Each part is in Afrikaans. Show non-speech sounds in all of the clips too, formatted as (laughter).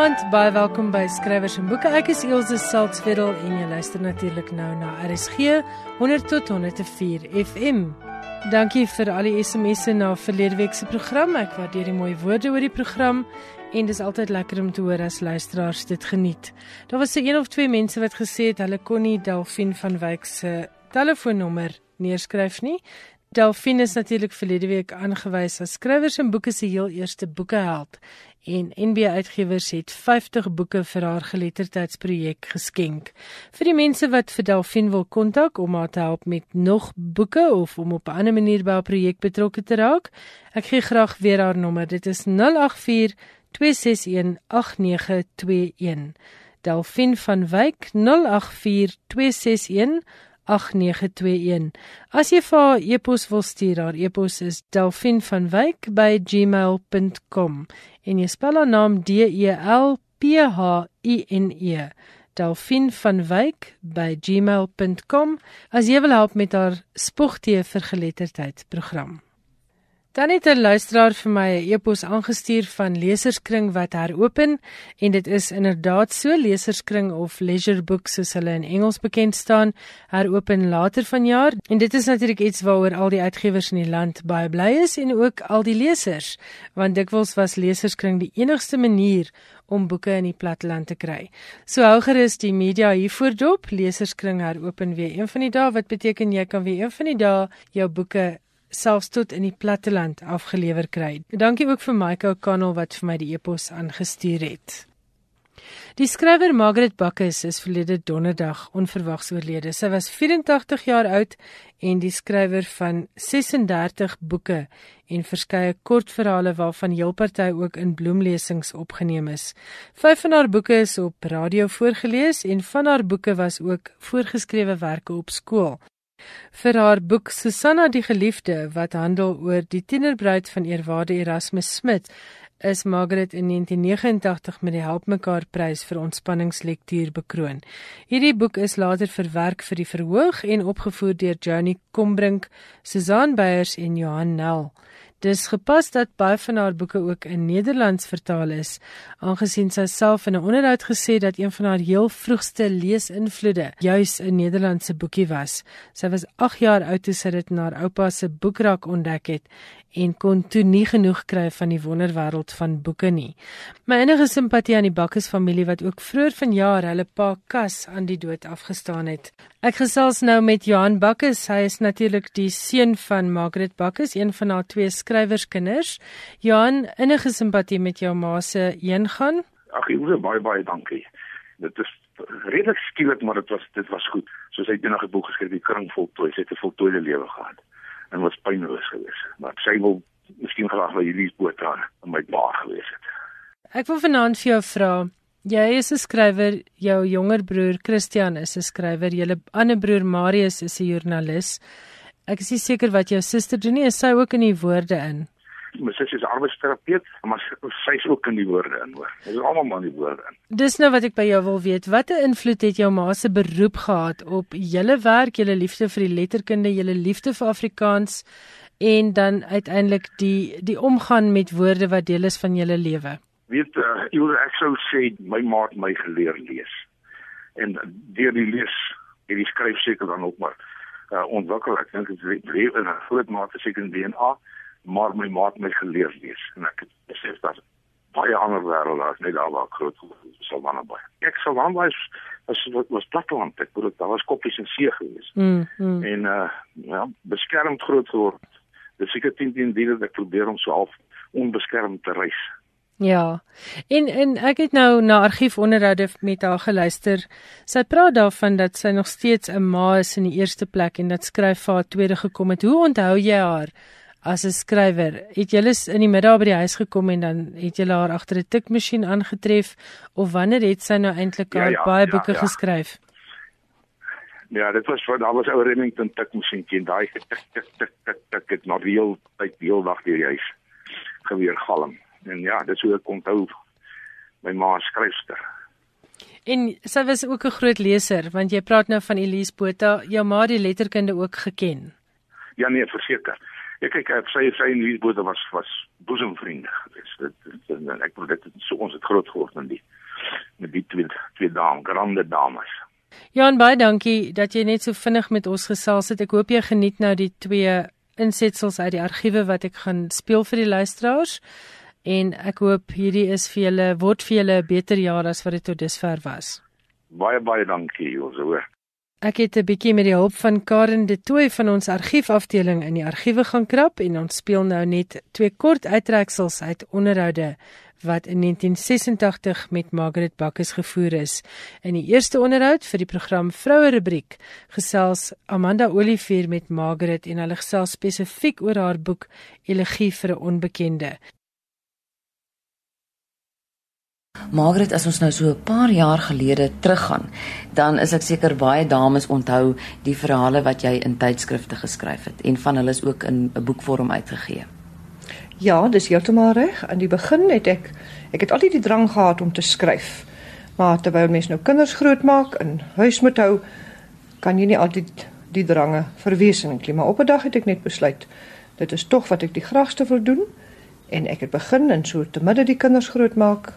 Goeienaand, baie welkom by Skrywers en Boeke. Ek is Elsje Saltzwedel en jy luister natuurlik nou na RSG 100 tot 104 FM. Dankie vir al die SMS'e na verlede week se program. Ek waardeer die mooi woorde oor die program en dis altyd lekker om te hoor as luisteraars dit geniet. Daar was se een of twee mense wat gesê het hulle kon nie Delfin van Wyk se telefoonnommer neerskryf nie. Delfin is natuurlik verlede week aangewys as skrywers en boeke se heel eerste boekeheld en NB Uitgewers het 50 boeke vir haar geletterdheidsprojek geskenk. Vir die mense wat vir Delfin wil kontak om haar te help met nog boeke of om op 'n ander manier by haar projek betrokke te raak, ek gee graag weer haar nommer. Dit is 084 261 8921. Delfin van Wyk 084 261 8921. As jy vir haar e-pos wil stuur, haar e-pos is delfinvanwyk@gmail.com en jy spel haar naam D E L P H I N E. delfinvanwyk@gmail.com as jy wil help met haar spogtee vir geletterdheid program. Dan het 'n luisteraar vir my 'n e-pos aangestuur van Leserskring wat heropen en dit is inderdaad so Leserskring of Leisure Books soos hulle in Engels bekend staan heropen later vanjaar en dit is natuurlik iets waaroor al die uitgewers in die land baie bly is en ook al die lesers want dikwels was Leserskring die enigste manier om boeke in die platteland te kry. So hou gerus die media hiervoor dop Leserskring heropen weer een van die dae wat beteken jy kan weer een van die dae jou boeke selfs tot in die platteland afgelewer kry. Dankie ook vir Michael O'Connell wat vir my die e-pos aangestuur het. Die skrywer Margaret Buckus is verlede donderdag onverwags oorlede. Sy was 84 jaar oud en die skrywer van 36 boeke en verskeie kortverhale waarvan heel party ook in bloemlesings opgeneem is. Vyf van haar boeke is op radio voorgeles en van haar boeke was ook voorgeskrewewerke op skool. Vir haar boek Susanna die Geliefde wat handel oor die tienerbruid van eerwaarde Erasmus Smit is Margaret in 1989 met die Helpmekaar Prys vir ontspanningslektuur bekroon. Hierdie boek is later verwerk vir die verhoog en opgevoer deur Johnny Combrink, Susan Beyers en Johan Nel. Dis gepas dat baie van haar boeke ook in Nederlands vertaal is, aangesien sy self in 'n onderhoud gesê dat een van haar heel vroegste leesinvloede juis 'n Nederlandse boekie was. Sy was 8 jaar oud toe sy dit na haar oupa se boekrak ontdek het en kon toe nie genoeg kry van die wonderwêreld van boeke nie. My enige simpatie aan die Bakkes familie wat ook vroeër vanjaar hulle pa Kas aan die dood afgestaan het. Ek gesels nou met Johan Bakkes. Hy is natuurlik die seun van Margaret Bakkes, een van haar twee skrywerskinders. Johan, enige simpatie met jou ma se heengaan? Ag, wil baie baie dankie. Dit is redelik skielik, maar dit was dit was goed. Soos hy eendag 'n boek geskryf het, die kring voltooi, sy het 'n voltooide lewe gehad en was pynloos geweest. Maar sy wil miskien graag by hierdie boot aan in my baar gewees het. Ek wil vanaand vir jou vra Jy is 'n skrywer, jou jonger broer Christian is 'n skrywer, julle ander broer Marius is 'n joernalis. Ek is seker wat jou suster doen nie, is sy ook in die woorde in? my sussie is arbeidsterapeut, maar sy is ook in die woorde in hoor. Dit is almal maar in die woorde in. Dis nou wat ek by jou wil weet. Watter invloed het jou ma se beroep gehad op julle werk, julle liefde vir die letterkunde, julle liefde vir Afrikaans en dan uiteindelik die die omgaan met woorde wat deel is van julle lewe? Weet uh, ek sou sê my ma het my geleer lees. En deur die lees, hierdie skryf seker dan ook maar uh, ontwikkel. Ek dink dit is baie 'n groot mate seker in DNA maar my maat my geleer lees en ek het besef dat baie ander wêrelde as net daar waar ek groot sou wanneer baie. Ek sou dan was was wat was platteland ek bedoel daar was koppies en see gewees. Mm, mm. En uh ja, beskermd groot geword. Dis seker 10 10 diere dat ek probeer om so half onbeskermd te reis. Ja. En en ek het nou na argiefonderhoude met haar geluister. Sy praat daarvan dat sy nog steeds 'n ma is in die eerste plek en dat skryf vir haar tweede gekom het. Hoe onthou jy haar? as 'n skrywer. Het julle in die middag by die huis gekom en dan het julle haar agter 'n tikmasjien aangetref of wanneer het sy nou eintlik ja, ja, baie ja, boeke ja, ja. geskryf? Ja, dit was daar was ou Remington tikmasjien teen daai tik tik tik tik tik het nog heel tyd heel dag deur die huis geweer galm. En ja, dit sou ek onthou my ma skryfster. En sy was ook 'n groot leser want jy praat nou van Elise Botha, jou ma die letterkunde ook geken. Ja nee, verseker. Ja kyk, sy sy nuusbode was was boesemvriende gewees. Dit, dit, dit ek bedoel dit so ons het groot geword met die met die twee twee dames, grande dames. Jan baie dankie dat jy net so vinnig met ons gesels het. Ek hoop jy geniet nou die twee insetsels uit die argiewe wat ek gaan speel vir die luisteraars. En ek hoop hierdie is vir julle word vir julle 'n beter jaar as wat dit tot dusver was. Baie baie dankie, Josie. Ek het 'n bietjie met die hulp van Karen de Tooy van ons argiefafdeling in die argiewe gaan krap en ons speel nou net twee kort uittreksels uit onderhoude wat in 1986 met Margaret Bakkes gevoer is. In die eerste onderhoud vir die program Vroue Rubriek gesels Amanda Olivier met Margaret en hulle gesels spesifiek oor haar boek Elegie vir 'n onbekende. Margaret, as ons nou so 'n paar jaar gelede teruggaan, dan is ek seker baie dames onthou die verhale wat jy in tydskrifte geskryf het en van hulle is ook in 'n boekvorm uitgegee. Ja, dis heeltemal reg. In die begin het ek ek het altyd die drang gehad om te skryf. Maar terwyl mense nou kinders grootmaak en huis moet hou, kan jy nie altyd die drange verwesenlik nie. Maar op 'n dag het ek net besluit dit is tog wat ek die graagste wil doen en ek het begin en so te midde die kinders grootmaak,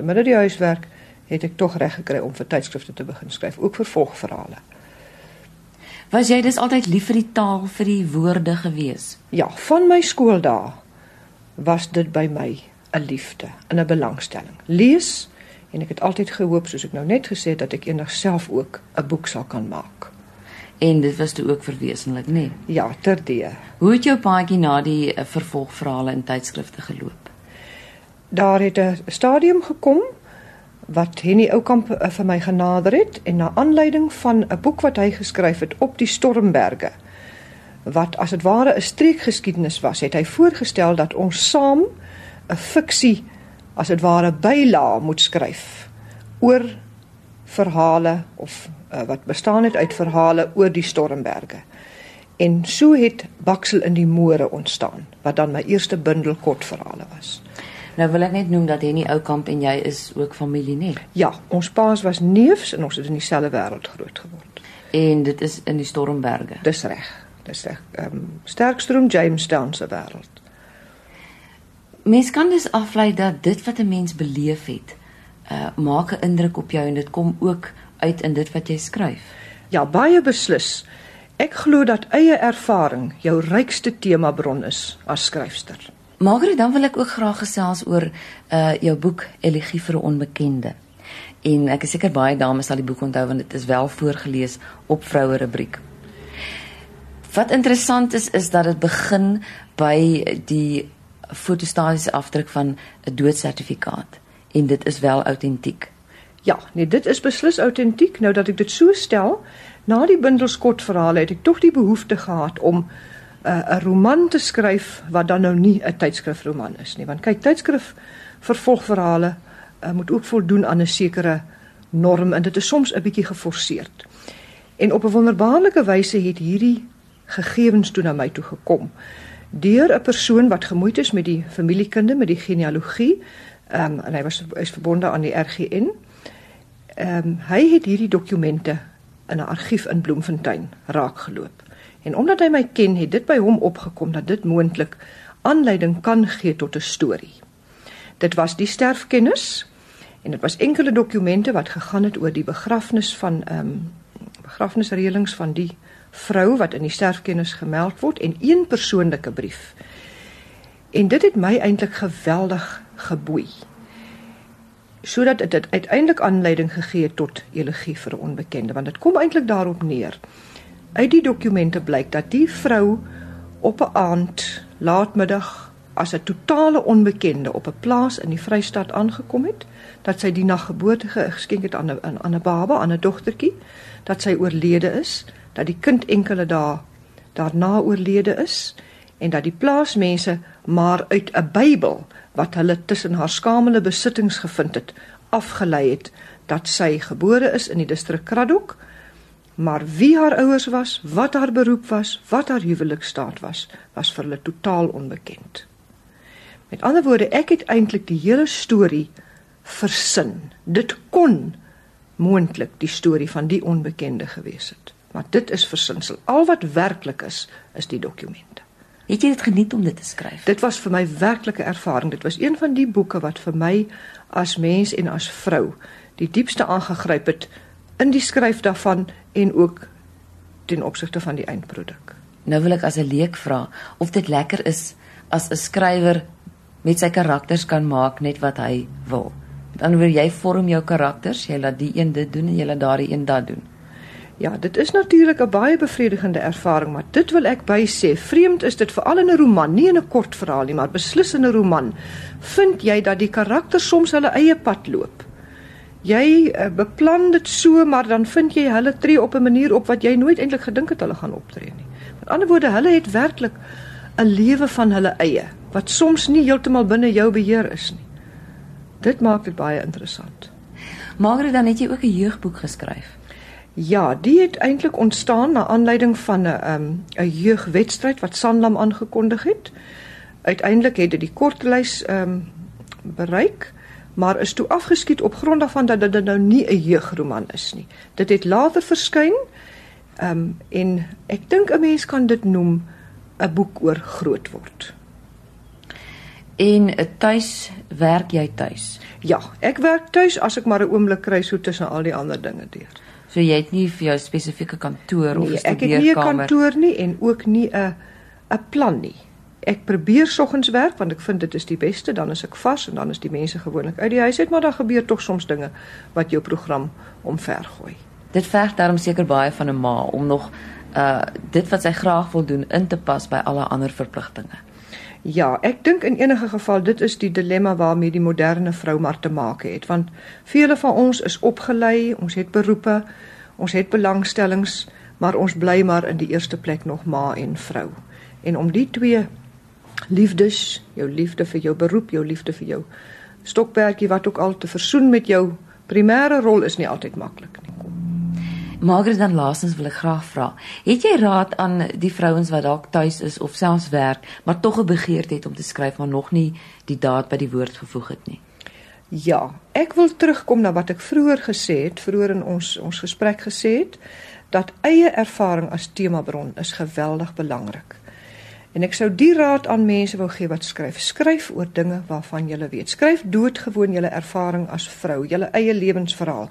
te midde die huiswerk, het ek tog reg gekry om vir tydskrifte te begin skryf, ook vir volgverhale. Was jy dis altyd lief vir die taal, vir die woorde gewees? Ja, van my skooldae was dit by my 'n liefde en 'n belangstelling. Lees en ek het altyd gehoop soos ek nou net gesê het dat ek eendag self ook 'n boek sal kan maak. En dit was toe ook verwesenlik, nê? Nee? Ja, terdee. Hoe het jou paadjie na die uh, vervolgverhale in tydskrifte geloop? Daar het 'n stadium gekom wat Henny Oukamp uh, vir my genader het en na aanleiding van 'n boek wat hy geskryf het op die Stormberge wat as dit ware 'n streekgeskiedenis was, het hy voorgestel dat ons saam 'n fiksie as dit ware byla moet skryf oor verhale of uh, wat bestaan het uit verhale oor die Stormberge. En so het Baksel in die Moore ontstaan wat dan my eerste bundel kortverhale was. Nou wil ek net noem dat Henny Oukamp en jy is ook familie, nee. Ja, ons paas was neefs en ons het in dieselfde wêreld groot geword. En dit is in die Stormberge. Dis reg. Dis reg. Ehm um, Sterkstroom Jamestown se wêreld. Mens kan dus aflei dat dit wat 'n mens beleef het, uh maak 'n indruk op jou en dit kom ook uit in dit wat jy skryf. Ja, baie beslis. Ek glo dat eie ervaring jou rykste temabron is as skryfster. Margaret, dan wil ek ook graag gesels oor uh jou boek Elegie vir 'n onbekende. En ek is seker baie dames sal die boek onthou want dit is wel voorgeles op vroue rubriek. Wat interessant is is dat dit begin by die fotostatiese afdruk van 'n doodsertifikaat en dit is wel autentiek. Ja, nee, dit is beslis autentiek. Nou dat ek dit so stel, na die bundel skotverhale het ek tog die behoefte gehad om 'n uh, roman te skryf wat dan nou nie 'n tydskrifroman is nie, want kyk, tydskrif vervolgverhale uh, moet ook voldoen aan 'n sekere norm en dit is soms 'n bietjie geforseerd. En op 'n wonderbaarlike wyse het hierdie gegevens toe na my toe gekom deur 'n persoon wat gemoeid is met die familiekunde met die genealogie um, en hy was is verbonde aan die RGN. Ehm um, hy het hierdie dokumente in 'n argief in Bloemfontein raakgeloop. En omdat hy my ken, het dit by hom opgekom dat dit moontlik aanleiding kan gee tot 'n storie. Dit was die sterfkennis en dit was enkele dokumente wat gegaan het oor die begrafnis van ehm um, begrafnisreëlings van die vrou wat in die sterfkennis gemeld word en een persoonlike brief. En dit het my eintlik geweldig geboei. Sodat dit, uiteindelik aanleiding gegee het tot elegie vir 'n onbekende, want dit kom eintlik daarop neer. Uit die dokumente blyk dat die vrou op 'n aand laatmiddag as 'n totale onbekende op 'n plaas in die Vrystaat aangekom het, dat sy die nag geboorte geskenk het aan 'n aan 'n baba, aan 'n dogtertjie, dat sy oorlede is dat die kind enkele dae daarna oorlede is en dat die plaasmense maar uit 'n Bybel wat hulle tussen haar skamele besittings gevind het, afgelei het dat sy gebore is in die distrik Kraddock, maar wie haar ouers was, wat haar beroep was, wat haar huwelikstaat was, was vir hulle totaal onbekend. Met ander woorde, ek het eintlik die hele storie versin. Dit kon moontlik die storie van die onbekende gewees het. Maar dit is versinsel. Al wat werklik is, is die dokumente. Het jy dit geniet om dit te skryf? Dit was vir my werklike ervaring. Dit was een van die boeke wat vir my as mens en as vrou die diepste aangegryp het in die skryf daarvan en ook ten opsigte van die eindproduk. Nou wil ek as 'n leek vra of dit lekker is as 'n skrywer met sy karakters kan maak net wat hy wil. Dan wil jy vorm jou karakters, jy laat die een dit doen en jy laat daardie een dat doen. Ja, dit is natuurlik 'n baie bevredigende ervaring, maar dit wil ek by sê, vreemd is dit veral in 'n roman, nie in 'n kort verhaal nie, maar beslis in 'n roman. Vind jy dat die karakters soms hulle eie pad loop? Jy uh, beplan dit so, maar dan vind jy hulle tree op 'n manier op wat jy nooit eintlik gedink het hulle gaan optree nie. Met ander woorde, hulle het werklik 'n lewe van hulle eie wat soms nie heeltemal binne jou beheer is nie. Dit maak dit baie interessant. Margaret, dan het jy ook 'n jeugboek geskryf. Ja, die het eintlik ontstaan na aanleiding van 'n um, 'n jeugwedstryd wat Sanlam aangekondig het. Uiteindelik het dit die kortlys ehm um, bereik, maar is toe afgeskiet op grond daarvan dat dit nou nie 'n jeugroman is nie. Dit het later verskyn. Ehm um, en ek dink 'n mens kan dit noem 'n boek oor groot word. En tuis werk jy tuis? Ja, ek werk tuis as ek maar 'n oomblik kry so tussen al die ander dinge deur. So jy het nie vir jou spesifieke kantoor nee, of 'n studeerkamer. Ek het nie 'n kantoor nie en ook nie 'n 'n plan nie. Ek probeer soggens werk want ek vind dit is die beste, dan is ek vas en dan is die mense gewoonlik uit die huis uit, maar daar gebeur tog soms dinge wat jou program omvergooi. Dit verg daarom seker baie van 'n ma om nog uh dit wat sy graag wil doen in te pas by alle ander verpligtinge. Ja, ek dink in enige geval dit is die dilemma waarmee die moderne vrou maar te maak het, want vele van ons is opgelei, ons het beroepe, ons het belangstellings, maar ons bly maar in die eerste plek nog ma en vrou. En om die twee liefdes, jou liefde vir jou beroep, jou liefde vir jou stokperdjie wat ook al te versoen met jou primêre rol is nie altyd maklik nie. Margaret dan laasens wil ek graag vra. Het jy raad aan die vrouens wat dalk tuis is of selfs werk, maar tog 'n begeerte het om te skryf maar nog nie die daad by die woord gevoeg het nie? Ja, ek wil terugkom na wat ek vroeër gesê het, vroeër in ons ons gesprek gesê het dat eie ervaring as temabron is geweldig belangrik. En ek sou die raad aan mense wou gee wat skryf. Skryf oor dinge waarvan jy weet. Skryf doodgewoon jou ervaring as vrou, jou eie lewensverhaal.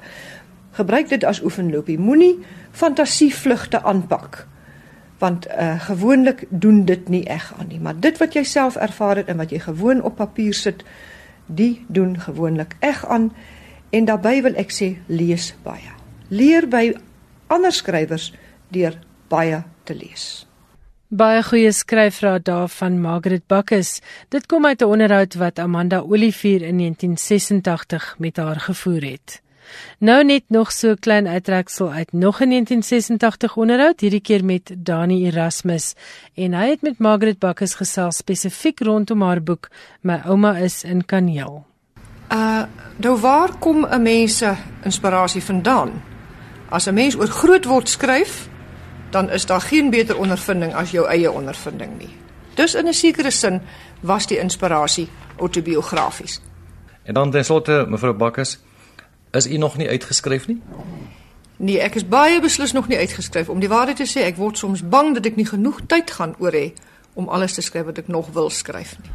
Gebruik dit as oefenloopie. Moenie fantasievlugte aanpak. Want uh gewoonlik doen dit nie eg aan nie, maar dit wat jy self ervaar het en wat jy gewoon op papier sit, die doen gewoonlik eg aan. En daarbey wil ek sê lees baie. Leer by ander skrywers deur baie te lees. Baie goeie skryfraad daar van Margaret Bakkes. Dit kom uit 'n onderhoud wat Amanda Olivier in 1986 met haar gevoer het. Nou net nog so klein uittreksel uit nog 'n 1986 onderhoud, hierdie keer met Dani Erasmus en hy het met Margaret Bakkes gesels spesifiek rondom haar boek My ouma is in Kaneel. Uh, nou waar kom 'n mens se inspirasie vandaan? As 'n mens oor groot word skryf, dan is daar geen beter ondervinding as jou eie ondervinding nie. Dus in 'n sekere sin was die inspirasie autobiografies. En dan ten slotte mevrou Bakkes, Is u nog nie uitgeskryf nie? Nee, ek is baie beslis nog nie uitgeskryf. Om die waarheid te sê, ek word soms bang dat ek nie genoeg tyd gaan oor hê om alles te skryf wat ek nog wil skryf nie.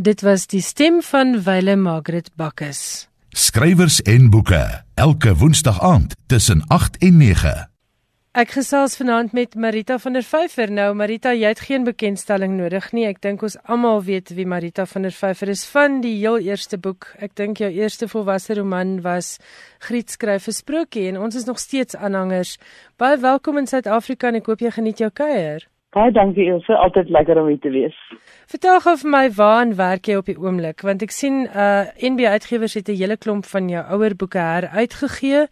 Dit was die stem van Wile Margaret Bakkes. Skrywers en boeke elke woensdag aand tussen 8 en 9. Ek gesels vanaand met Marita van der Vyver. Nou Marita, jy het geen bekendstelling nodig nie. Ek dink ons almal weet wie Marita van der Vyver is van die heel eerste boek. Ek dink jou eerste volwasse roman was Griet skryf 'n sprokie en ons is nog steeds aanhangers. Baie welkom in Suid-Afrika en ek hoop jy geniet jou kuier. Baie dankie Ilse, altyd lekker om hier te wees. Vertel gou vir my waar werk jy op die oomblik want ek sien uh NB Uitgewers het 'n hele klomp van jou ouer boeke heruitgegee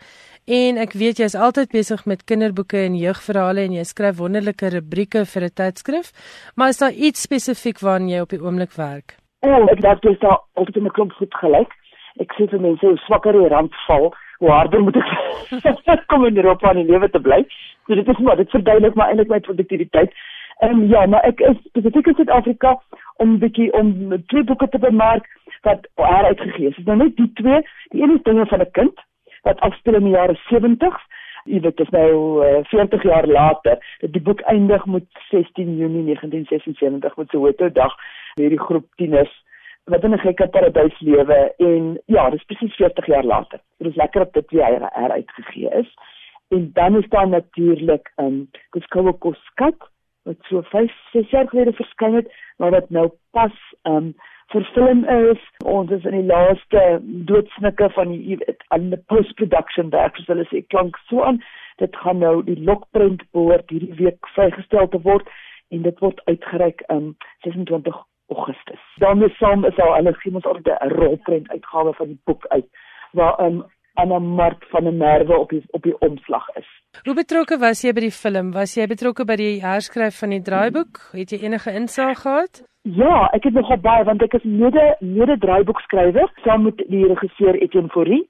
En ek weet jy is altyd besig met kinderboeke en jeugverhale en jy skryf wonderlike rubrieke vir 'n tydskrif. Maar is daar iets spesifiek waaraan jy op die oomblik werk? O, oh, ek dink dit is altyd 'n klomp goed gelyk. Ek sê vir mense hoe swakker die rand val, hoe harder moet ek (laughs) kom in Europa in die lewe te bly. So dit is maar dit verduidelik maar eintlik my produktiwiteit. En um, ja, maar ek is spesifiek in Suid-Afrika om 'n bietjie om twee boeke te bemark wat heruitgegee is. Dit is nou net die twee. Die een is dinge van 'n kind wat afspeel in die jare 70s jy weet dit is nou uh, 40 jaar later dat die boek eindig met 16 Junie 1976 met Soweto dag hierdie groep tieners wat in 'n gekke paradys lewe en ja, dis presies 40 jaar later. Dit is lekker op dit weer heruitgegee is. En dan is daar natuurlik 'n um, Kuskowo Koskat wat so 5, 6 jaar gelede verskyn het, maar wat nou pas um verfilm is. Ons is in die laaste doodsnikke van die aan die post-production werk, so hulle sê klank so aan. Dit gaan nou die lokprent behoort hierdie week vrygestel te word en dit word uitgereik um 26 Augustus. Dan is saam is al hulle ons altyd 'n rolprent uitgawe van die boek uit waar um Anna Mart van der Merwe op die op die omslag is. Hoe betrokke was jy by die film? Was jy betrokke by die herskryf van die draaiboek? Het jy enige insaag gehad? Ja, ek het nogal baie want ek is mede mede draaiboekskrywer saam met die regisseur Etienne Fourie.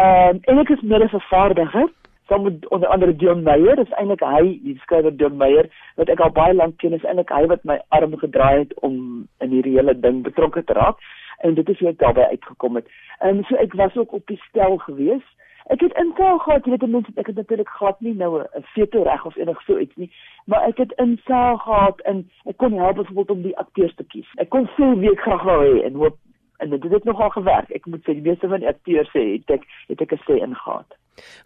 Ehm um, en ek is mede vervaardiger saam met onder andere Dion Meyer. Dit is eintlik hy, die skrywer Dion Meyer wat ek al baie lank ken. Is eintlik hy wat my arm gedraai het om in hierdie hele ding betrokke te raak en dit is hoe ek daarbey uitgekom het. Ehm um, so ek was ook op die stel gewees. Ek het insaag gehad, jy weet mense, ek het natuurlik glad nie nou 'n veto reg of enig so iets nie, maar ek het insaag gehad en ek kon help byvoorbeeld om die akteurs te kies. Ek kon sê wie ek graag wou hê en hoop en dit het nogal gewerk. Ek moet sê die meeste van die akteurs sê het ek het ek 'n sê ingegaan.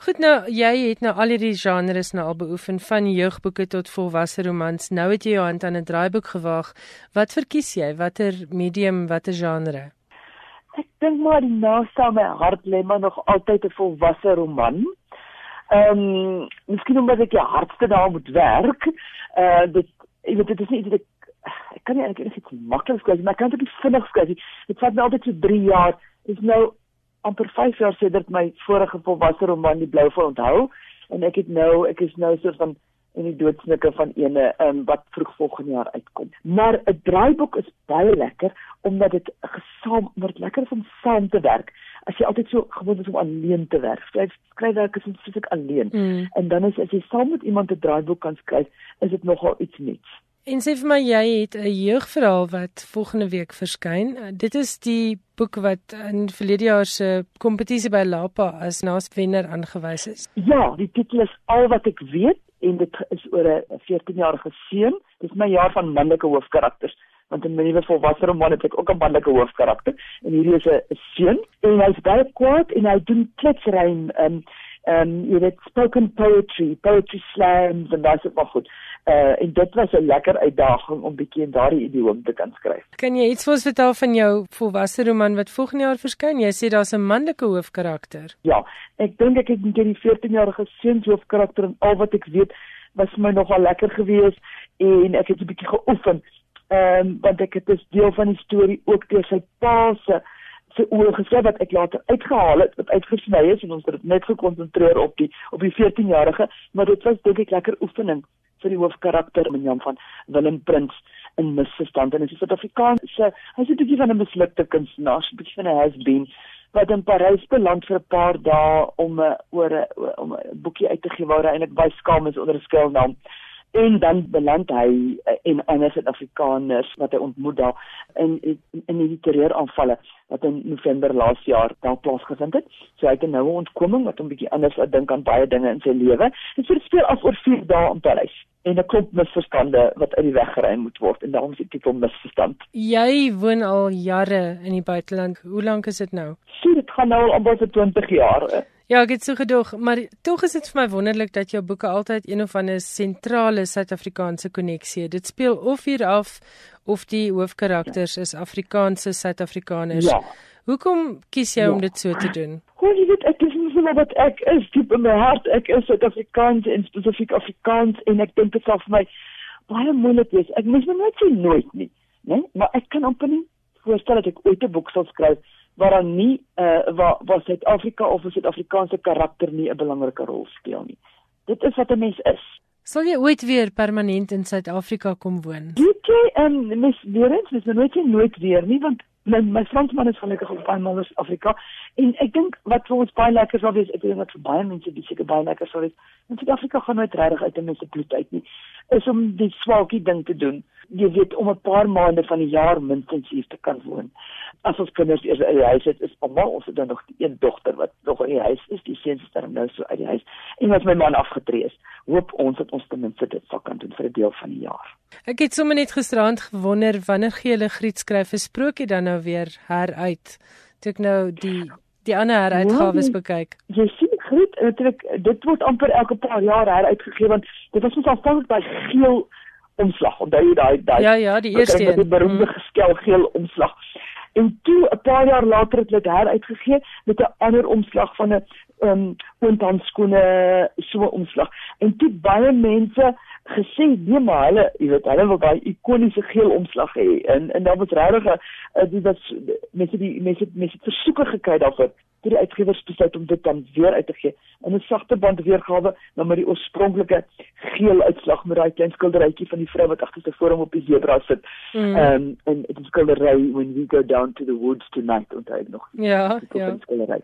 Goed nou, jy het nou al hierdie genres nou al beoefen van jeugboeke tot volwasse romans. Nou het jy jou hand aan 'n draaiboek gewaag. Wat verkies jy? Watter medium, watter genre? Ek dink maar die naaste aan my hart lê maar nog altyd 'n volwasse roman. Ehm, um, miskien omdat ek die hardste daar moet werk. Uh dit ek weet dit is nie dit ek kan nie eintlik iets maklik skryf, maar ek kan dit vinnig skryf. Dit vat my altyd so 3 jaar. Dit is nou amper 5 jaar sedert my vorige volwasse roman Die Blou Val onthou en ek het nou ek is nou so van in die doodsnikke van ene um, wat vroeg volgende jaar uitkom. Maar 'n draaiboek is baie lekker omdat dit gesaam word lekker om saam te werk. As jy altyd so gewoon is om alleen te werk, skryf skryfwerk is eintlik alleen. Mm. En dan is as jy saam met iemand 'n draaiboek kan skryf, is dit nogal iets nuuts. En sê vir my jy het 'n jeugverhaal wat volgende week verskyn. Dit is die boek wat in verlede jaar se kompetisie by Lapa as naaswenner aangewys is. Ja, die titel is Al wat ek weet en dit is oor 'n 14-jarige seun. Dis my jaar van manlike hoofkarakters want in my nuwe volwasse roman het ek ook 'n manlike hoofkarakter en hierdie is 'n seun en hy's baie kwaad en hy doen kletsrein um ehm um, jy weet spoken poetry, poetry slams en daai se maar goed. Uh en dit was 'n lekker uitdaging om bietjie in daardie idiom te kan skryf. Kan jy iets vir ons vertel van jou volwasse roman wat volgende jaar verskyn? Jy sê daar's 'n manlike hoofkarakter. Ja, ek dink ek het net die 14-jarige seun se hoofkarakter en al wat ek weet was my nogal lekker geweest en ek het 'n bietjie geoefen. Ehm um, want ek het dus deel van die storie ook deur sy pa se se oor gesê wat ek later uitgehaal het wat uitgesny is en ons het dit net gekonsentreer op die op die 14-jarige maar dit was dink ek lekker oefening vir die hoofkarakter Minjam van Willem Prins in misverstand. En hy is Suid-Afrikaanse hy's 'n bietjie van 'n mislukte kunstenaar, 'n bietjie van 'n has-been wat in Parys beland vir 'n paar dae om 'n oor 'n om 'n boekie uit te gee waar hy eintlik baie skaam is onder 'n skuilnaam en dan beland hy eh, en ander Suid-Afrikaners wat hy ontmoet daar in in, in die terreuraanvalle wat in November laas jaar daar plaasgevind het. So hy het nou 'n ontkoming wat hom bietjie anders laat dink aan baie dinge in sy lewe. Dit so speel af oor 4 dae in Parys en 'n klomp misverstande wat uit die weg geruim moet word en daarom is die titel misverstand. Jy woon al jare in die buiteland. Hoe lank is dit nou? So dit gaan nou al amper 20 jaar. Ja, ek het so gedoog, maar tog is dit vir my wonderlik dat jou boeke altyd een of ander sentrale Suid-Afrikaanse koneksie het. Dit speel of hier af of die hoofkarakters is Afrikaanse Suid-Afrikaners. Ja. Hoekom kies jy ja. om dit so te doen? Hoe jy weet, ek is nie so wat ek is diep in my hart. Ek is Suid-Afrikaans en spesifiek Afrikaans en ek dink dit sal vir my baie moeilik wees. Ek mis my net so nooit nie, né? Maar ek kan amper nie voorstel dat ek ooit 'n boek sal skryf waar dan nie uh waar waar Suid-Afrika of 'n Suid-Afrikaanse karakter nie 'n belangrike rol speel nie. Dit is wat 'n mens is. Sal jy ooit weer permanent in Suid-Afrika kom woon? Weet jy, ehm um, mens weer eens, mens nooit jy nooit weer nie want my my Fransman is gelukkig op baie maal in Afrika en ek dink wat vir ons baie lekker sal wees, ek dink wat vir baie mense dis seker baie lekker sal wees. In Suid-Afrika gaan nooit regtig uit 'n mens se bloed uit nie. Is om die swaakie ding te doen. Jy weet om 'n paar maande van die jaar minstens hier te kan woon. As ons kinders eers uit die huis het, is almal ons het dan nog een dogter wat nog in die huis is, die seuns is dan nou so uit die huis. En as my man afgetree is, hoop ons dat ons ten minste dit sal kan doen vir 'n deel van die jaar. Ek het sommer net gisterand gewonder wanneer gee hulle Griet skryf 'n sprokie dan nou weer heruit. Toe ek nou die die ander heruitgawes Ja, bekyk. Jy sien Griet, natuurlik dit word amper elke paar jaar heruitgegee want dit was ons aanvanklik by geel omslag. Onthou jy daai daai Ja ja, die eerste met die een. beroemde Mm. geskel geel omslag. En toe 'n paar jaar later het dit heruitgegee met 'n ander omslag van 'n um oortandskoene so omslag. En toe baie mense gesê nee maar hulle, jy weet, hulle wil daai ikoniese geel omslag hê. En en daar was regtig 'n dit was mense die mense mense versoeke gekry daarvoor toe die uitgewers besluit om dit dan weer uit te gee in 'n sagte band weergawe dan met die oorspronklike geel uitslag met daai klein skilderytjie van die vrou wat agter sy forum op die sebra sit. Mm. Ehm um, en dit skildery when we go down to the woods tonight onthou ek nog. Ja, ja. skildery.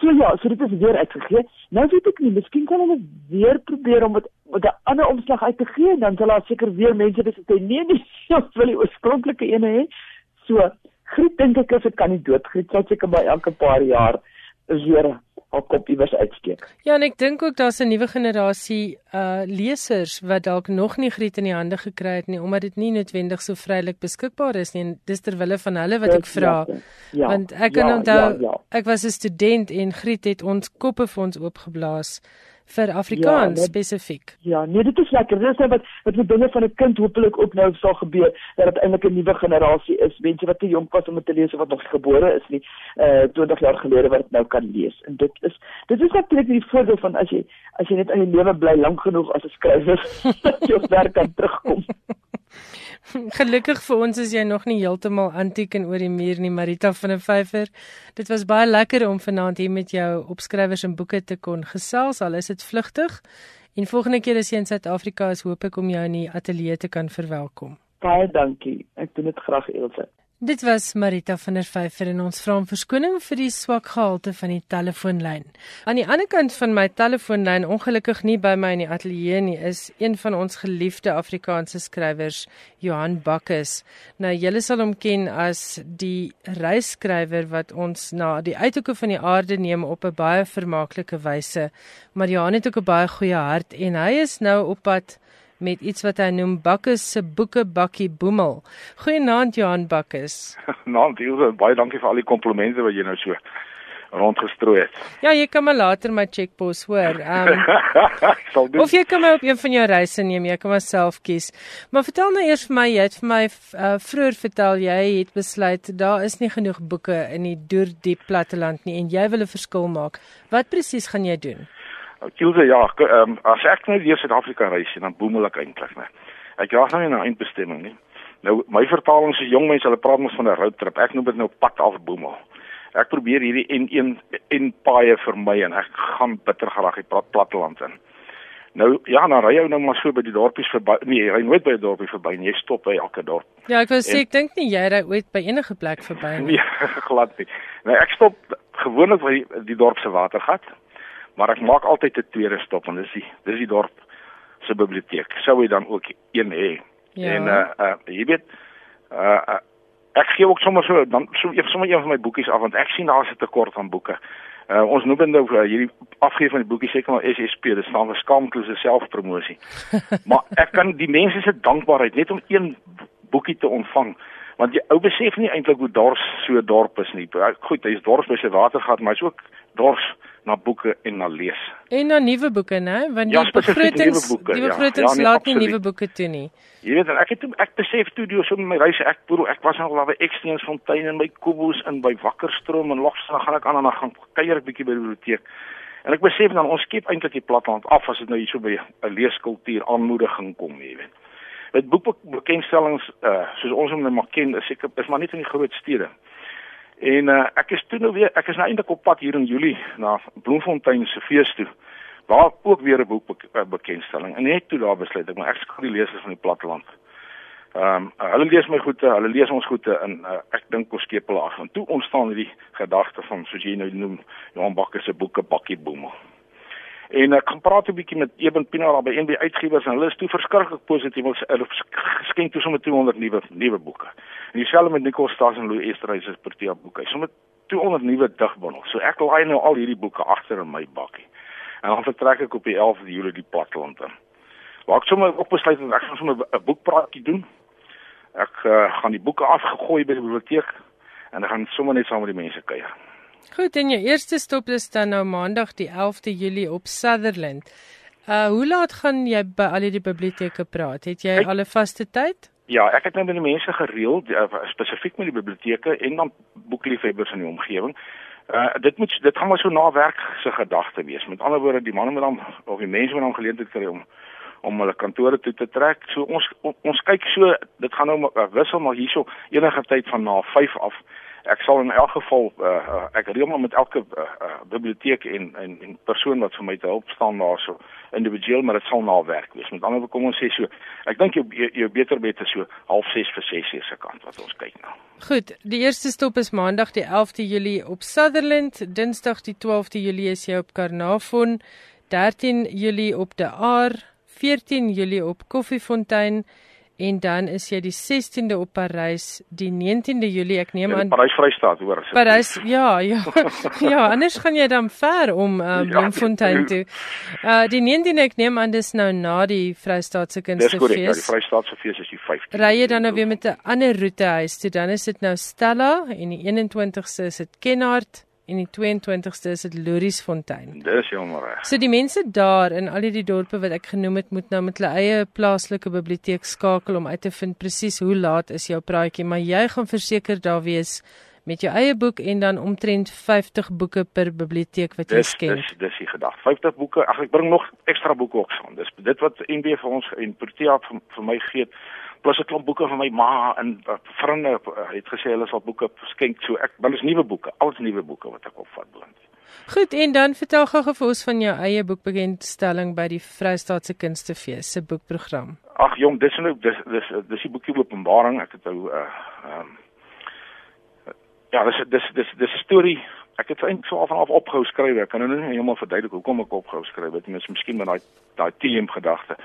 So ja, so dit is weer uitgegee. Nou weet ek nie, miskien kan hulle weer probeer om met 'n ander omslag uit te gee en dan sal daar seker weer mense wees wat sê nee nee, (laughs) ons wil die oorspronklike ene hê. So, Griet dink ek as dit kan nie dood. Griet sal seker by elke paar jaar weer haar kop iewers uitsteek. Ja, en ek dink ook daar's 'n nuwe generasie uh lesers wat dalk nog nie Griet in die hande gekry het nie omdat dit nie noodwendig so vrylik beskikbaar is nie. En dis ter wille van hulle wat ek vra. Ja, Want ek kan ja, onthou ja, ja. ek was 'n student en Griet het ons koppe vir ons oopgeblaas vir Afrikaans dit- spesifiek. Ja, nee, dit is lekker. Dit is nou wat wat met dinge van 'n kind hopelik ook nou sal gebeur dat dit eintlik 'n nuwe generasie is, mense wat te jonk was om dit te lees of wat nog gebore is nie, uh 20 jaar gelede wat dit nou kan lees. En dit is dit is natuurlik die voordeel van as jy as jy net in die lewe bly lank genoeg as 'n skrywer (laughs) dat jy op werk kan terugkom. (laughs) Gelukkig vir ons is jy nog nie heeltemal antiek en oor die muur nie, Marita van der Vyver. Dit was baie lekker om vanaand hier met jou opskrywers en boeke te kon gesels, al is dit vlugtig. En volgende keer as jy in Suid-Afrika is, hoop ek om jou in die ateljee te kan verwelkom. Baie dankie. Ek doen dit graag Elsje. Dit was Marita van der Vyver en ons vra om verskoning vir die swak gehalte van die telefoonlyn. Aan die ander kant van my telefoonlyn, ongelukkig nie by my in die ateljee nie, is een van ons geliefde Afrikaanse skrywers, Johan Bakkes. Nou julle sal hom ken as die reisskrywer wat ons na die uithoeke van die aarde neem op 'n baie vermaaklike wyse. Maar Johan het ook 'n baie goeie hart en hy is nou op pad met iets wat hy noem Bakkes se boeke bakkie boemel. Goeienaand Johan Bakkes. (laughs) Naam Ilse, baie dankie vir al die komplimente wat jy nou so rondgestrooi het. Ja, jy kan my later my checkpos hoor. Um (laughs) sal doen. of jy kan my op een van jou reise neem, jy kan maar self kies. Maar vertel nou eers vir my, jy het vir my uh, vroeër vertel jy het besluit daar is nie genoeg boeke in die deur diep platteland nie en jy wil 'n verskil maak. Wat presies gaan jy doen? Ilse, ja, ehm as ek nou deur Suid-Afrika reis, dan boemel ek eintlik, né. Ek jaag nou nie na eindbestemming nie. Nou my vertaling se jong mense, hulle praat mos van 'n roadtrip. Ek noem dit nou pad af boemel. Ek probeer hierdie N1 en paaie vermy en ek gaan bitter graag die plat, platteland in. Nou ja, dan ry jy nou maar so by die dorpies verby. Nee, jy ry nooit by 'n dorpie verby nie. Jy stop by elke dorp. Ja, ek wou sê ek dink nie jy ry ooit by enige plek verby (laughs) nie. Nee, glad nie. Nou ek stop gewoonlik by die, die dorp se watergat, maar ek maak altyd 'n tweede stop en dis die dis die dorp se biblioteek. Sou hy dan ook een hê. Ja. En uh uh jy weet uh, uh ek gee ook sommer so dan so ek sommer een van my boekies af want ek sien daar's 'n tekort aan boeke. Uh ons noem dit nou uh, hierdie afgee van die boekie seker maar SSP, dit staan vir skaamtelose selfpromosie. (laughs) maar ek kan die mense se dankbaarheid net om een boekie te ontvang want jy ou besef nie eintlik hoe dors so 'n dorp is nie. Goed, hy is dors by sy watergat, maar hy's ook dors na boeke en na lees. En na nuwe boeke, né? Want die Ja, spesifiek begrotings die ja. begrotings Ja, nee, laat nie nuwe boeke toe nie. Jy weet en ek het ek besef toe deur so met my reise ek bedoel ek was al by Eksteensfontein en by Kobos en by Wakkerstroom en Lofstra gaan ek aan en dan gaan kuier ek bietjie by die biblioteek. En ek besef dan ons skep eintlik die platteland af as dit nou hierso by 'n leeskultuur aanmoediging kom, jy weet. Met boekbekendstellings uh soos ons hom nou maar ken, is seker is maar net in die groot stede. En uh ek is toe nou weer ek is nou eintlik op pad hier in Julie na Bloemfontein se fees toe. Waar ook weer 'n boek be bekendstelling. En net toe daar besluit ek maar ek skakel die lesers van die platteland Ehm um, hulle lees my goeie, hulle lees ons goeie en uh, ek dink ons skep hulle af. En toe ontstaan hierdie gedagte van soos jy nou noem Johan Bakker se boeke Bakkie Boemel. En ek gaan praat 'n bietjie met Eben Pinaar by NB Uitgewers en hulle is toe verskriklik positief oor hulle geskenk toe sommer 200 nuwe nuwe boeke. En dieselfde met Nicole Stas en Louis Esterhuis se Protea boeke. Sommer 200 nuwe digbundels. So ek laai nou al hierdie boeke agter in my bakkie. En dan vertrek ek op die 11de Julie die platteland in. Waar ek sommer op besluit het ek gaan sommer 'n boekpraatjie doen Ek uh, gaan die boeke afgegooi by die biblioteek en ek gaan sommer net saam met die mense kuier. Goed, en jou eerste stop is dan nou Maandag die 11de Julie op Sutherland. Uh hoe laat gaan jy by al die biblioteke praat? Het jy al 'n vaste tyd? Ja, ek het nou met die mense gereël, uh, spesifiek met die biblioteke en dan boekliefhebbers in die omgewing. Uh dit moet dit gaan maar so na werk se gedagte wees. Met ander woorde, die manne moet dan of die mense moet dan geleentheid kry om om hulle kantore toe te trek. So ons ons kyk so, dit gaan nou maar wissel maar hierso enige tyd van na 5 af. Ek sal in elk geval uh, ek reël maar met elke uh, uh, biblioteek en, en en persoon wat vir my te help staan daarso individueel maar dit sal na werk wees. Met ander woorde kom ons sê so, ek dink jou jou beter bet is so half 6 vir 6 se kant wat ons kyk nou. Goed, die eerste stop is Maandag die 11de Julie op Sutherland, Dinsdag die 12de Julie is jy op Carnarvon, 13 Julie op De Aar 14 Julie op Koffiefontein en dan is jy die 16de op Parys, die 19de Julie ek neem aan Parys Vrystaat hoor. Parys ja, ja. (laughs) ja, anders gaan jy dan ver om uh, Bloemfontein ja, toe. Uh die 19de ek neem aan dis nou na die Vrystaatse Kunstefees. Dis korrek, ja, die Vrystaatse fees is die 15de. Ry jy dan nou weer met 'n ander roete huis toe, dan is dit nou Stella en die 21ste is dit Kenhardt en die 22ste is dit Loriesfontein. Dis jammer reg. So die mense daar in al die dorpe wat ek genoem het, moet nou met hulle eie plaaslike biblioteek skakel om uit te vind presies hoe laat is jou praatjie, maar jy gaan verseker daar wees met jou eie boek en dan omtrent 50 boeke per biblioteek wat jy skenk. Dis dis die gedagte. 50 boeke. Ag ek bring nog ekstra boeke ook saam. Dis dit wat NB vir ons en Protea vir, vir my gee plus 'n klomp boeke van my ma en uh, vriende uh, het gesê hulle sal boeke skenk so ek want is nuwe boeke alles nuwe boeke wat ek opvat blind. Goed en dan vertel gou gou vir ons van jou eie boekbekendstelling by die Vrystaatse Kunstefees se boekprogram. Ag jong dis nou dis dis dis die boekie Openbaring ek het nou uh um, ja dis dis dis dis 'n storie. Ek het eintlik so af en af opgehou skryf. Ek kan nou nie heeltemal verduidelik hoekom ek opgehou skryf het mens miskien met daai daai team gedagte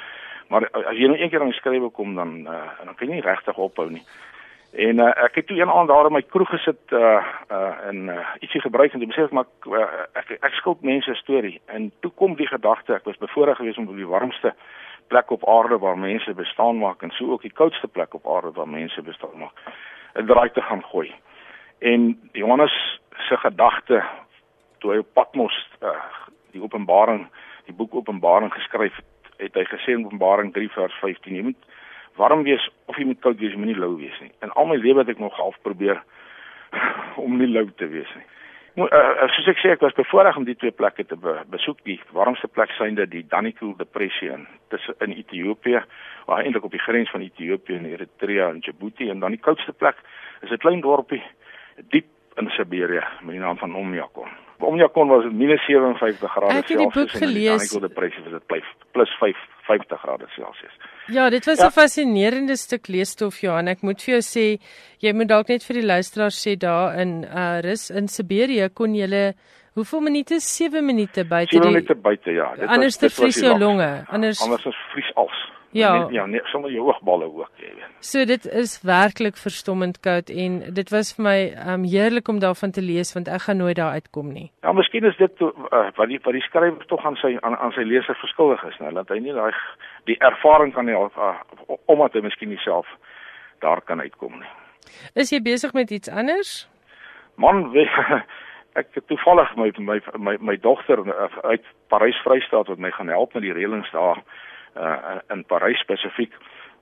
Maar as jy nou een keer aan skrywe kom dan uh, dan kan jy nie regtig ophou nie. En uh, ek het toe een aand daar in my kroeg gesit uh uh en uh, ietsie gebruik en ek besef maar uh, ek ek skuld mense 'n storie. En toe kom die gedagte ek was bevoorreg geweest om op die warmste plek op aarde waar mense bestaan maak en so ook die koudste plek op aarde waar mense bestaan maak 'n draai te gaan gooi. En Johannes se gedagte toe hy op Patmos uh, die Openbaring die boek Openbaring geskryf het het hy gesê in Openbaring 3 vers 15 jy moet warm wees of jy moet koud wees, jy moet nie lou wees nie. In al my lewe het ek nog half probeer (laughs) om nie lou te wees nie. Nou uh, soos ek sê ek was bevoorreg om die twee plekke te be besoek. Die warmste plek synde die Danikoel depressie in tussen in Ethiopië, waar eintlik op die grens van Ethiopië en Eritrea en Djibouti en dan die koudste plek is 'n klein dorpie diep in Siberië met die naam van Omjakon. Omjakon was dit minus 57 grade Celsius. Ek het die boek gelees. Die depressie was dit plus 5 50 grade Celsius. Ja, dit was 'n ja. fascinerende stuk leesstof Johan. Ek moet vir jou sê, jy moet dalk net vir die luisteraars sê daar in uh Rus in Siberië kon jy Hoeveel minute? 7 minute buite die 7 minute buite ja. Dit anders te vries jou longe. Anders anders is vries als. Ja, net, ja, net sommer jou oogballe ook, jy weet. So dit is werklik verstommend koud en dit was vir my um heerlik om daarvan te lees want ek gaan nooit daar uitkom nie. Ja, miskien is dit uh, wat die wat die skrywer tog aan sy aan, aan sy leser verskuldig is, nou dat hy nie daai die ervaring kan hê uh, omdat hy miskien nie self daar kan uitkom nie. Is jy besig met iets anders? Man, we, (laughs) ek het toevallig my my my, my dogter uh, uit Parys Vrystaat wat my gaan help met die reëlings daar uh, in Parys spesifiek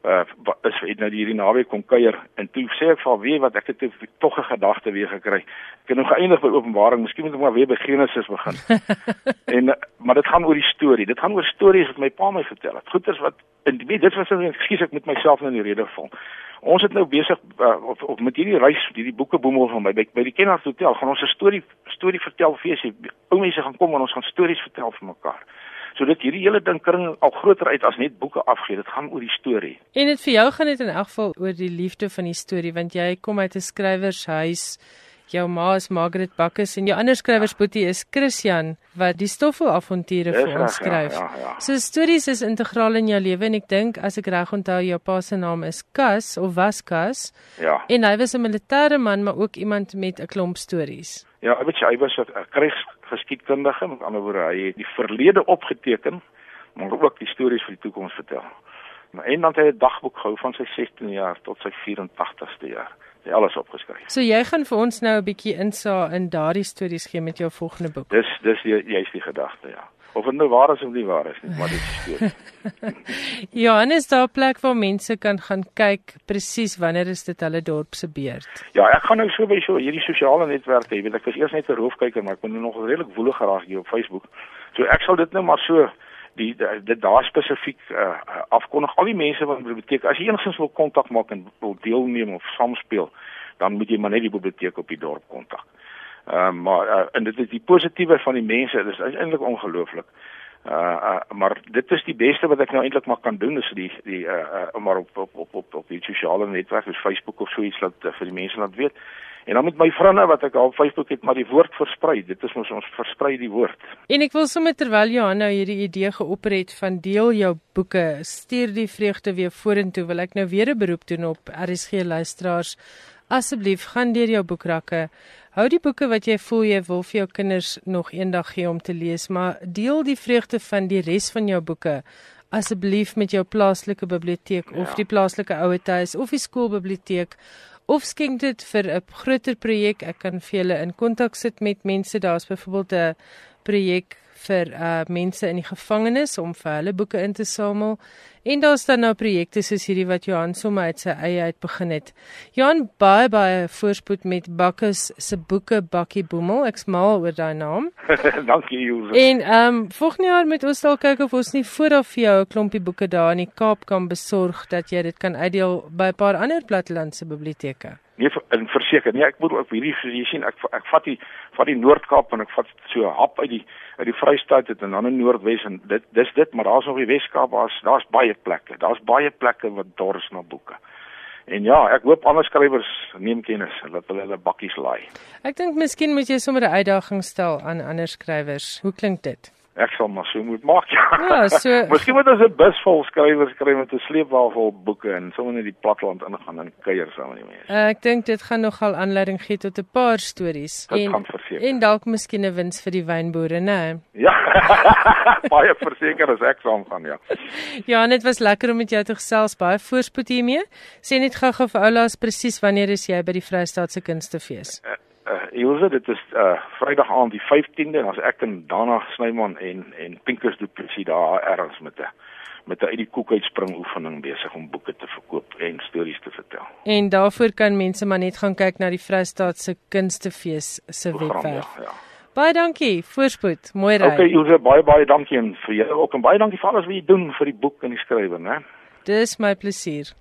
uh, is het nou hierdie naweek kom kuier en toe sê ek vir wie wat ek het tog 'n gedagte weer gekry. Ek het nou geëindig by Openbaring, miskien moet ek maar weer by Genesis begin. (laughs) en maar dit gaan oor die storie. Dit gaan oor stories wat my pa my vertel het. Goeters wat en weet dit was net skies ek met myself nou in die rede val. Ons het nou besig uh, of, of met hierdie reis, hierdie boeke boemel van my by, by die Kennard Hotel gaan ons 'n storie storie vertel feesie. Ou mense gaan kom en ons gaan stories vertel vir mekaar. So dit hierdie hele ding kring al groter uit as net boeke afgee. Dit gaan oor die storie. En dit vir jou gaan dit in elk geval oor die liefde van die storie want jy kom uit 'n skrywershuis. Jou ma is Margaret Bakkes en jou ander skrywersboetie is Christian wat die stoffelavonture vir ons ja, skryf. ja, ja. So stories is integraal in jou lewe en ek dink as ek reg onthou jou pa se naam is Kas of was Kas Ja. en hy was 'n militêre man maar ook iemand met 'n klomp stories. Ja, jy, hy was 'n krygsgeskiedkundige, met ander woorde, hy het die verlede opgeteken, maar ook die stories vir die toekoms vertel. Maar en dan het hy 'n dagboek gehou van sy 16 jaar tot sy 84ste jaar. Hy het alles opgeskryf. So jy gaan vir ons nou 'n bietjie insaag in daardie stories gee met jou volgende boek. Dis dis juist die gedagte, ja. Of dit nou waar is of nie waar is nie, maar dit is. (laughs) Ja, en is daar 'n plek waar mense kan gaan kyk presies wanneer is dit hulle dorp se beurt? Ja, ek gaan nou so by so hierdie sosiale netwerke, jy weet ek was eers net 'n roofkyker, maar ek ben nou nog redelik woelig geraak hier op Facebook. So ek sal dit nou maar so die die- dit daar spesifiek uh, afkondig al die mense wat in die biblioteek as jy enigstens wil kontak maak en wil deelneem of saamspeel, dan moet jy maar net die biblioteek op die dorp kontak. Uh, maar uh, en dit is die positiewe van die mense, dit is eintlik ongelooflik. Uh, uh maar dit is die beste wat ek nou eintlik maar kan doen is die die uh, uh maar op op op op op die sosiale netwerk soos Facebook of so iets laat uh, vir die mense laat weet. En dan met my vriende wat ek al Facebook het, maar die woord versprei. Dit is ons ons versprei die woord. En ek wil sommer terwyl Johan nou hierdie idee geopper het van deel jou boeke, stuur die vreugde weer vorentoe, wil ek nou weer 'n beroep doen op RSG luisteraars. Asseblief gaan deur jou boekrakke. Hou die boeke wat jy voel jy wil vir jou kinders nog eendag gee om te lees, maar deel die vreugde van die res van jou boeke asseblief met jou plaaslike biblioteek ja. of die plaaslike ouetehuis of die skoolbiblioteek of skenk dit vir 'n groter projek. Ek kan vir julle in kontak sit met mense. Daar's byvoorbeeld 'n projek vir uh mense in die gevangenis om vir hulle boeke in te samel. En daar's dan nou projekte soos hierdie wat Johan sommer uit sy eie uit begin het. Johan baie baie voorspoed met Bakkes se boeke Bakkie Boemel. Ek's mal oor daai naam. (laughs) Dankie Jose. En ehm um, volgende jaar moet ons dalk kyk of ons nie vooraf vir jou 'n klompie boeke daar in die Kaap kan besorg dat jy dit kan uitdeel by 'n paar ander plattelandse biblioteke. Nee, en verseker, nee, ek moet ook hierdie jy sien ek ek vat die vat die Noord-Kaap en ek vat so 'n hap uit die uit die Vrystaat het en dan in Noordwes en dit dis dit, maar daar's nog die Wes-Kaap, daar's daar's baie plekke. Daar's baie plekke wat dors na boeke. En ja, ek hoop ander skrywers neem kennis en laat hulle hulle bakkies laai. Ek dink miskien moet jy sommer 'n uitdaging stel aan ander skrywers. Hoe klink dit? Ek sal maar so moet maak. Ja, Ja, so- (laughs) Miskien moet ons 'n bus vol skrywers kry met 'n sleepwa vol boeke en sommer net die platteland ingaan en kuier saam met die mense. Uh, ek dink dit gaan nogal aanleiding gee tot 'n paar stories Dit en en dalk miskien 'n wins vir die wynboere, né? Ja. (laughs) baie verseker as ek saam gaan, ja. Ja, dit was lekker om met jou te gesels. Baie voorspoed hiermee. Sê net gou-gou vir oulaas presies wanneer is jy by die Vrystaatse Kunstefees? Uh, uh Ilse, dit is uh Vrydag aand die 15de en as ek en Dana Snyman en en Pinkers Du Plessis daar ergens met 'n met 'n uit die koek uitspring oefening besig om boeke te verkoop en stories te vertel. En daarvoor kan mense maar net gaan kyk na die Vrystaatse Kunstefees se webwerf. ja, ja. Baie dankie. Voorspoed. Mooi ry. Okay, Ilse, baie baie dankie en vir jou ook en baie dankie vir alles wat jy doen vir die boek en die skrywer, né? Dis my plesier.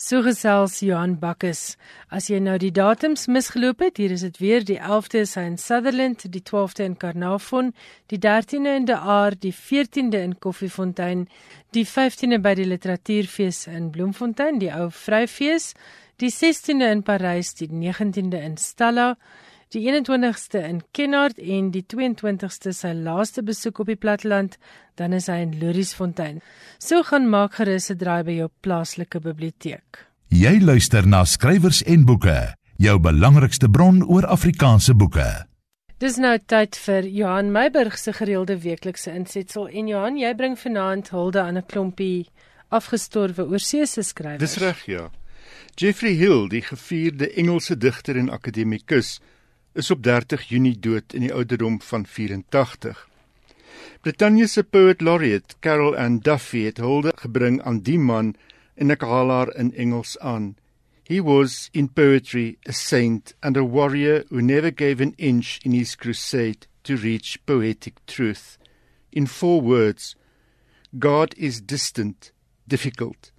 So gesels Johan Bakkes. As jy nou die datums misgeloop het, hier is dit weer die 11de is hy in Sutherland, die 12de in Carnarvon, die 13de in De Aar, die 14de in Koffiefontein, die 15de by die Literatuurfees in Bloemfontein, die ou Vryfees, die 16de in Parys, die 19de in Stella, die 21ste in Kenhardt en die 22ste sy laaste besoek op die platteland, dan is hy in Louriesfontein. So gaan maak gerus 'n draai by jou plaaslike biblioteek. Jy luister na skrywers en boeke, jou belangrikste bron oor Afrikaanse boeke. Dis nou tyd vir Johan Meiburg se gereelde weeklikse insetsel en Johan, jy bring vanaand hulde aan 'n klompie afgestorwe oorseese skrywers. Dis reg, ja. Jeffrey Hill, die gevierde Engelse digter en akademikus, is op 30 Junie dood in die ouderdom van 84. Brittanje se poet laureate Carol Ann Duffy het hulde gebring aan die man en ek haal haar in Engels aan. He was in poetry a saint and a warrior who never gave an inch in his crusade to reach poetic truth. In four words, God is distant, difficult.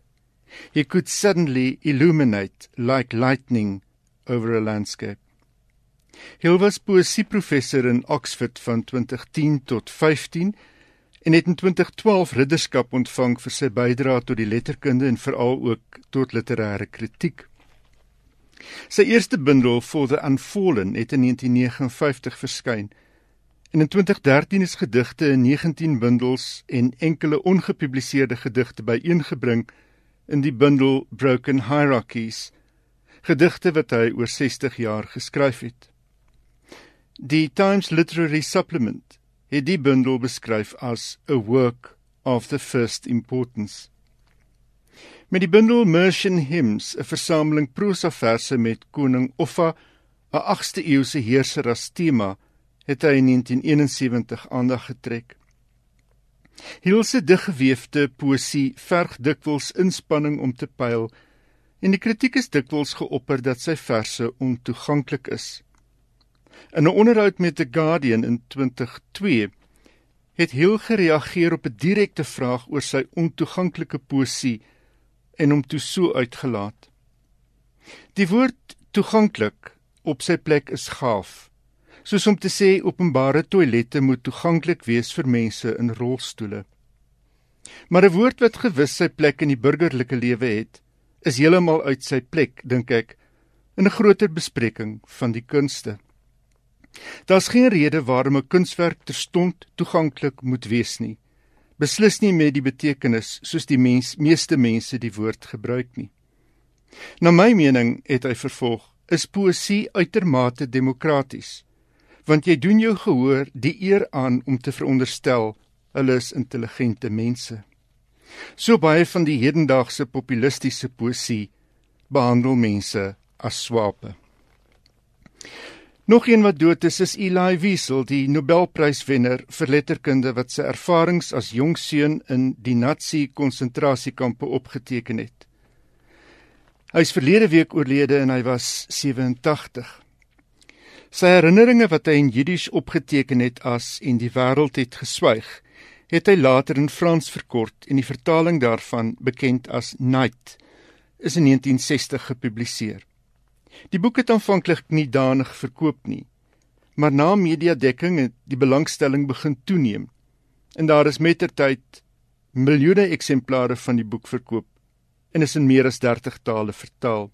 He could suddenly illuminate like lightning over a landscape. Hill was poesieprofessor in Oxford van 2010 tot 15 en het in 2012 ridderskap ontvang vir sy bydrae tot die letterkunde en veral ook tot literêre kritiek. Sy eerste bundel, For the Unfallen, het in 1959 verskyn. En in 2013 is gedigte in 19 bundels en enkele ongepubliseerde gedigte byeengebring in die bundel Broken Hierarchies, gedigte wat hy oor 60 jaar geskryf het. Die Times Literary Supplement het die bundel beskryf as a work of the first importance. Met die bundel Mercian Hymns, 'n versameling prosa verse met koning Offa, 'n 8ste eeuse heerser as tema, het hy in 1971 aandag getrek. Hilse diggeweefde poesie verg dikwels inspanning om te pyl en die kritiek is dikwels geopper dat sy verse ontoeganklik is. In 'n onderhoud met The Guardian in 2002 het Hill gereageer op 'n direkte vraag oor sy ontoeganklike poesie en hom toe so uitgelaat. Die woord toeganklik op sy plek is gaaf. Soos om te sê openbare toilette moet toeganklik wees vir mense in rolstoele. Maar 'n woord wat gewis sy plek in die burgerlike lewe het, is heeltemal uit sy plek, dink ek, in 'n groter bespreking van die kunste. Daar's geen rede waarom 'n kunswerk terstond toeganklik moet wees nie. Beslis nie met die betekenis soos die mens meeste mense die woord gebruik nie. Na my mening het hy vervolg, is poësie uitermate demokraties, want jy doen jou gehoor die eer aan om te veronderstel hulle is intelligente mense. So baie van die hedendaagse populistiese poësie behandel mense as swape. Nog een wat dood is, is Eli Wiesel, die Nobelpryswenner vir letterkunde wat sy ervarings as jong seun in die Nazi konsentrasiekampe opgeteken het. Hy is verlede week oorlede en hy was 87. Sy herinneringe wat hy in Jiddisch opgeteken het as en die wêreld het geswyg, het hy later in Frans verkort en die vertaling daarvan, bekend as Night, is in 1960 gepubliseer. Die boek het aanvanklik nie danig verkoop nie, maar na mediadekking het die belangstelling begin toeneem. En daar is mettertyd miljoene eksemplare van die boek verkoop en is in meer as 30 tale vertaal.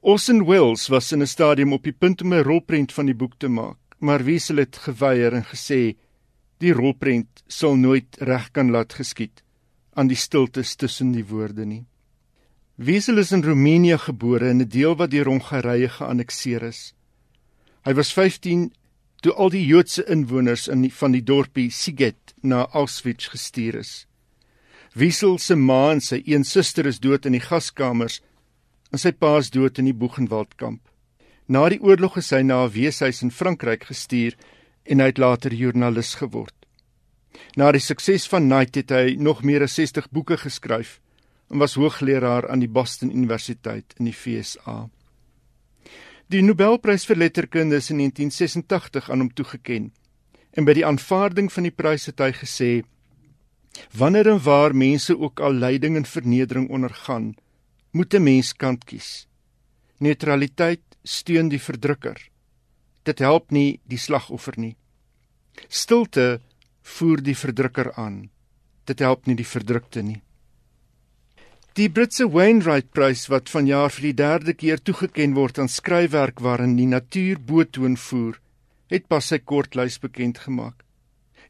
Orson Welles was in 'n stadium op die punt om 'n rolprent van die boek te maak, maar Wiesel het geweier en gesê die rolprent sal nooit reg kan laat geskied aan die stiltes tussen die woorde nie. Wiesel is in Roemenië gebore in 'n deel wat deur Hongarye geannekseer is. Hy was 15 toe al die Joodse inwoners in die, van die dorpie Siget na Auschwitz gestuur is. Wiesel se ma en sy een suster is dood in die gaskamers en sy pa is dood in die Boegenwaldkamp. Na die oorlog is hy na 'n weeshuis in Frankryk gestuur en hy het later joernalis geword. Na die sukses van Night het hy nog meer as 60 boeke geskryf en was hoogleraar aan die Boston Universiteit in die FSA. Die Nobelprys vir letterkunde is in 1986 aan hom toegekend. En by die aanvaarding van die prys het hy gesê: "Wanneer en waar mense ook al lyding en vernedering ondergaan, moet 'n mens kant kies. Neutraliteit steun die verdrukker. Dit help nie die slagoffer nie. Stilte voer die verdrukker aan. Dit help nie die verdrukte nie." Die Britse Wainwright Prys wat vanjaar vir die derde keer toegekend word aan skryfwerk waarin die natuur boetoon voer, het pas sy kortlys bekend gemaak.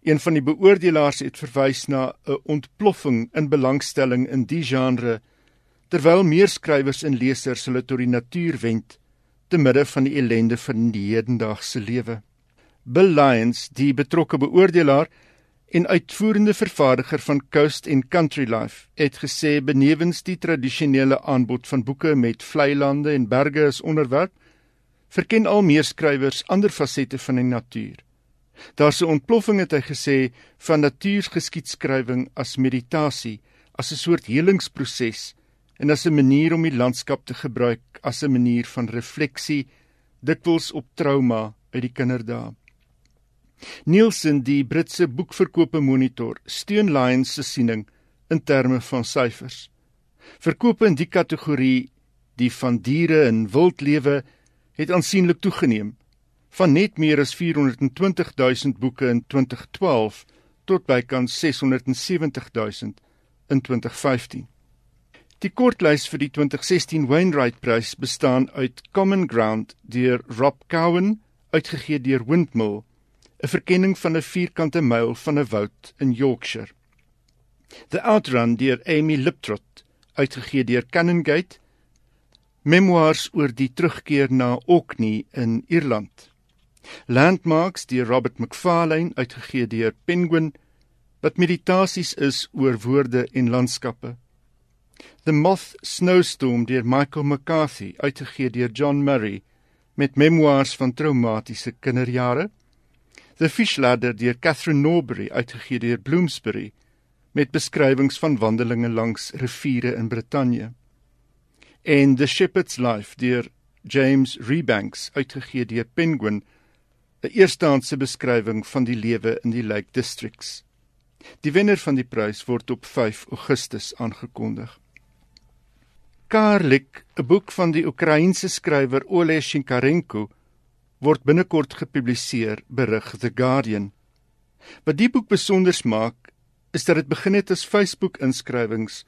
Een van die beoordelaars het verwys na 'n ontploffing in belangstelling in die genre terwyl meer skrywers en lesers hulle tot die natuur wend te midde van die ellende van die hedendaagse lewe. Bill Lyons, die betrokke beoordelaar, en uitvoerende vervaardiger van Coast and Country Life het gesê benewens die tradisionele aanbod van boeke met vlei lande en berge as onderwerp verken al meer skrywers ander fasette van die natuur. Daar's 'n ontploffing het hy gesê van natuurgeskiedskrywing as meditasie, as 'n soort helingsproses en as 'n manier om die landskap te gebruik as 'n manier van refleksie dikwels op trauma uit die kinderdae. Nielsen, die Britse boekverkope monitor, steun Lions se siening in terme van syfers. Verkope in die kategorie, die van diere en wildlewe, het aansienlik toegeneem van net meer as 420 000 boeke in 2012 tot bykans 670 000 in 2015. Die kortlys vir die 2016 Wainwright Prys bestaan uit Common Ground deur Rob Cowan, uitgegee deur Windmill, 'n verkenning van 'n vierkante myl van 'n woud in Yorkshire. The Outrun deur Amy Liptrot, uitgegee deur Canongate, memoirs oor die terugkeer na Orkney in Ierland. Landmarks deur Robert McFarlane uitgegee deur Penguin wat meditasies is oor woorde en landskappe. The Moth Snowstorm deur Michael McCarthy uitgegee deur John Murray met memoirs van traumatiese kinderjare. The Fish Ladder deur Catherine Norbury uitgegee deur Bloomsbury met beskrywings van wandelinge langs riviere in Brittanje. En The Shepherd's Life deur James Rebanks uitgegee deur Penguin 'n eerstehandse beskrywing van die lewe in die Lake Districts. Die wenner van die prys word op 5 Augustus aangekondig. Karlik, 'n boek van die Oekraïense skrywer Ole Shinkarenko, word binnekort gepubliseer, berig The Guardian. Wat die boek besonder maak, is dat dit begin het as Facebook-inskrywings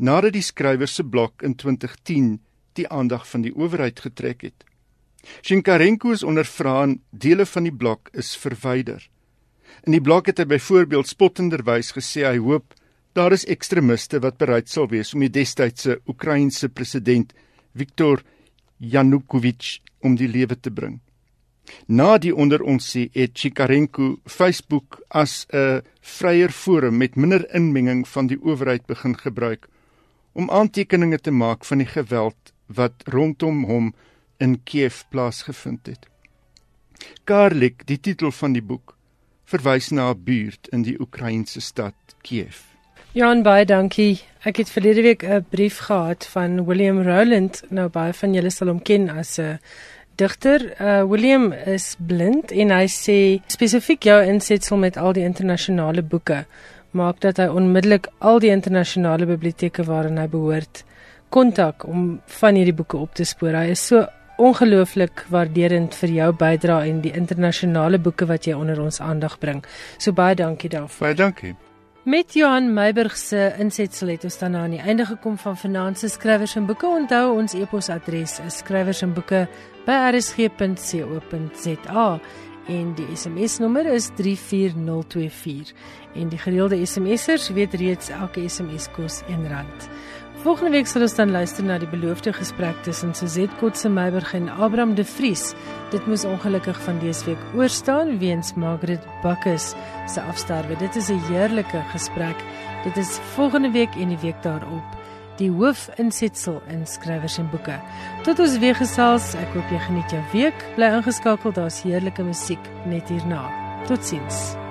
nadat die skrywer se blog in 2010 die aandag van die owerheid getrek het. Shinkarenko is ondervra en dele van die blok is verwyder. In die blok het hy byvoorbeeld spottenderwys gesê hy hoop daar is ekstremiste wat bereid sal wees om die destydse Oekraïense president Viktor Yanukovych om die lewe te bring. Na die onder ons sê het Chikarenko Facebook as 'n vryer forum met minder inmenging van die owerheid begin gebruik om aantekeninge te maak van die geweld wat rondom hom in Kiev plaasgevind het. Karlik, die titel van die boek, verwys na 'n buurt in die Oekraïense stad Kiev. Jan baie dankie. Ek het verlede week 'n brief gehad van William Rowland. Nou baie van julle sal hom ken as 'n digter. Uh William is blind en hy sê spesifiek jou insetsel met al die internasionale boeke maak dat hy onmiddellik al die internasionale biblioteke waarin hy behoort kontak om van hierdie boeke op te spoor. Hy is so ongelooflik waarderend vir jou bydrae en die internasionale boeke wat jy onder ons aandag bring. So baie dankie daarvoor. Baie dankie. Met Johan Meiburg se insetsel het ons dan nou aan die einde gekom van Finanse Skrywers en Boeke. Onthou ons e-posadres is skrywersenboeke@rsg.co.za en die SMS nommer is 34024 en die gereelde SMS'ers weet reeds elke SMS kos R1. Volgende week sal ons dan luister na die beloofde gesprek tussen Suzette Kotse Meiberg en Abraham de Vries. Dit moes ongelukkig van dese week oorstaan weens Margaret Buckus se afsterwe. Dit is 'n heerlike gesprek. Dit is volgende week en die week daarop. Die hoofinsetsel in skrywers en boeke. Tot ons weer gesels. Ek hoop jy geniet jou week. Bly ingeskakel, daar's heerlike musiek net hierna. Totsiens.